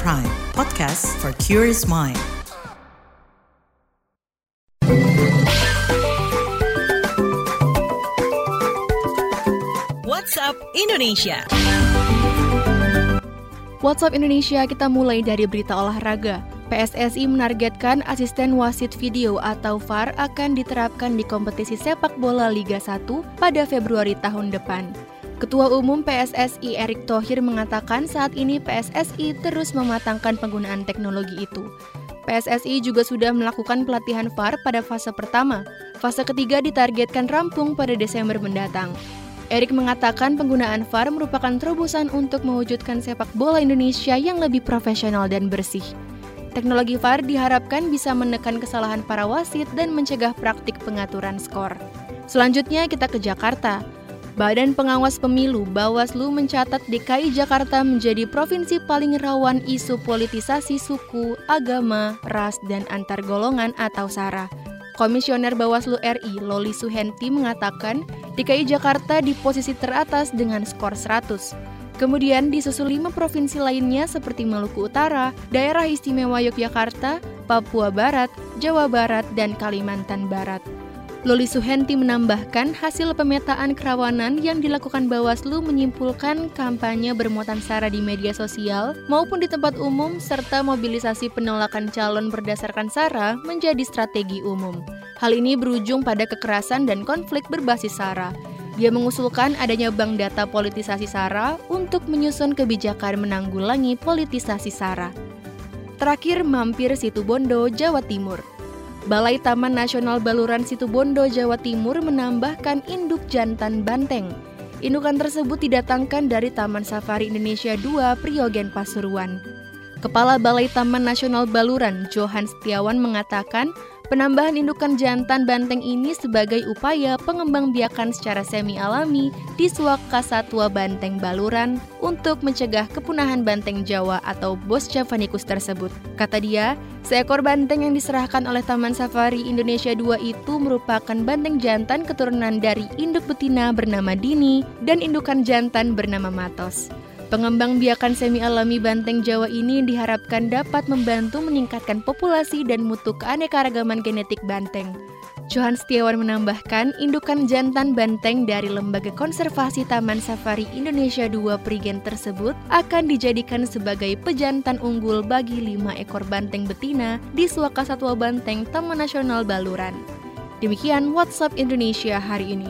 Prime, podcast for curious mind. WhatsApp Indonesia. WhatsApp Indonesia kita mulai dari berita olahraga. PSSI menargetkan asisten wasit video atau VAR akan diterapkan di kompetisi sepak bola Liga 1 pada Februari tahun depan. Ketua Umum PSSI Erick Thohir mengatakan saat ini PSSI terus mematangkan penggunaan teknologi itu. PSSI juga sudah melakukan pelatihan VAR pada fase pertama. Fase ketiga ditargetkan rampung pada Desember mendatang. Erik mengatakan penggunaan VAR merupakan terobosan untuk mewujudkan sepak bola Indonesia yang lebih profesional dan bersih. Teknologi VAR diharapkan bisa menekan kesalahan para wasit dan mencegah praktik pengaturan skor. Selanjutnya kita ke Jakarta. Badan Pengawas Pemilu Bawaslu mencatat DKI Jakarta menjadi provinsi paling rawan isu politisasi suku, agama, ras, dan antar golongan atau SARA. Komisioner Bawaslu RI Loli Suhenti mengatakan DKI Jakarta di posisi teratas dengan skor 100. Kemudian disusul lima provinsi lainnya seperti Maluku Utara, Daerah Istimewa Yogyakarta, Papua Barat, Jawa Barat, dan Kalimantan Barat. Loli Suhenti menambahkan hasil pemetaan kerawanan yang dilakukan Bawaslu menyimpulkan kampanye bermuatan sara di media sosial maupun di tempat umum serta mobilisasi penolakan calon berdasarkan sara menjadi strategi umum. Hal ini berujung pada kekerasan dan konflik berbasis sara. Dia mengusulkan adanya bank data politisasi SARA untuk menyusun kebijakan menanggulangi politisasi SARA. Terakhir mampir Situbondo, Jawa Timur. Balai Taman Nasional Baluran Situbondo, Jawa Timur menambahkan induk jantan banteng. Indukan tersebut didatangkan dari Taman Safari Indonesia 2 Priogen Pasuruan. Kepala Balai Taman Nasional Baluran, Johan Setiawan mengatakan, Penambahan indukan jantan banteng ini sebagai upaya pengembangbiakan secara semi alami di Suaka Satwa Banteng Baluran untuk mencegah kepunahan banteng Jawa atau Bos javanicus tersebut. Kata dia, seekor banteng yang diserahkan oleh Taman Safari Indonesia 2 itu merupakan banteng jantan keturunan dari induk betina bernama Dini dan indukan jantan bernama Matos. Pengembang biakan semi alami banteng Jawa ini diharapkan dapat membantu meningkatkan populasi dan mutu keanekaragaman genetik banteng. Johan Setiawan menambahkan, indukan jantan banteng dari Lembaga Konservasi Taman Safari Indonesia 2 Prigen tersebut akan dijadikan sebagai pejantan unggul bagi lima ekor banteng betina di Suaka Satwa Banteng Taman Nasional Baluran. Demikian WhatsApp Indonesia hari ini.